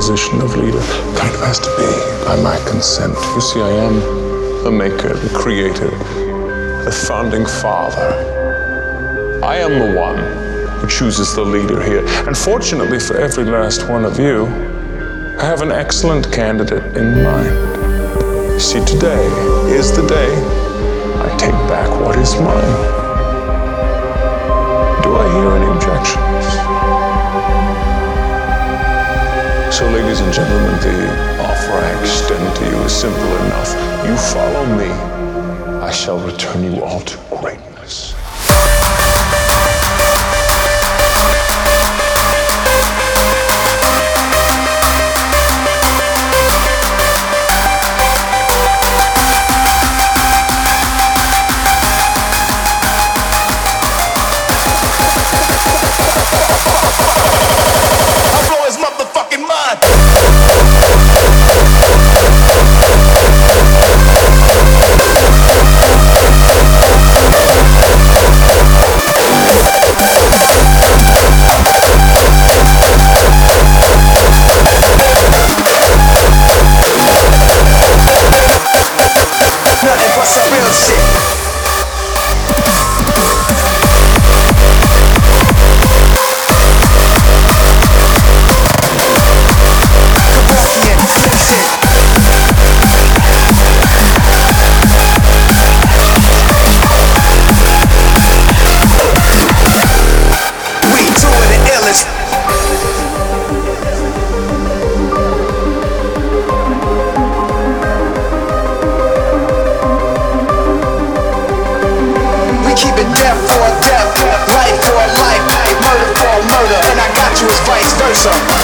position of leader kind of has to be by my consent. You see, I am the maker, the creator, the founding father. I am the one who chooses the leader here. And fortunately for every last one of you, I have an excellent candidate in mind. You see, today is the day I take back what is mine. Do I hear any So, ladies and gentlemen, the offer I extend to you is simple enough. You follow me, I shall return you all to greatness. A death,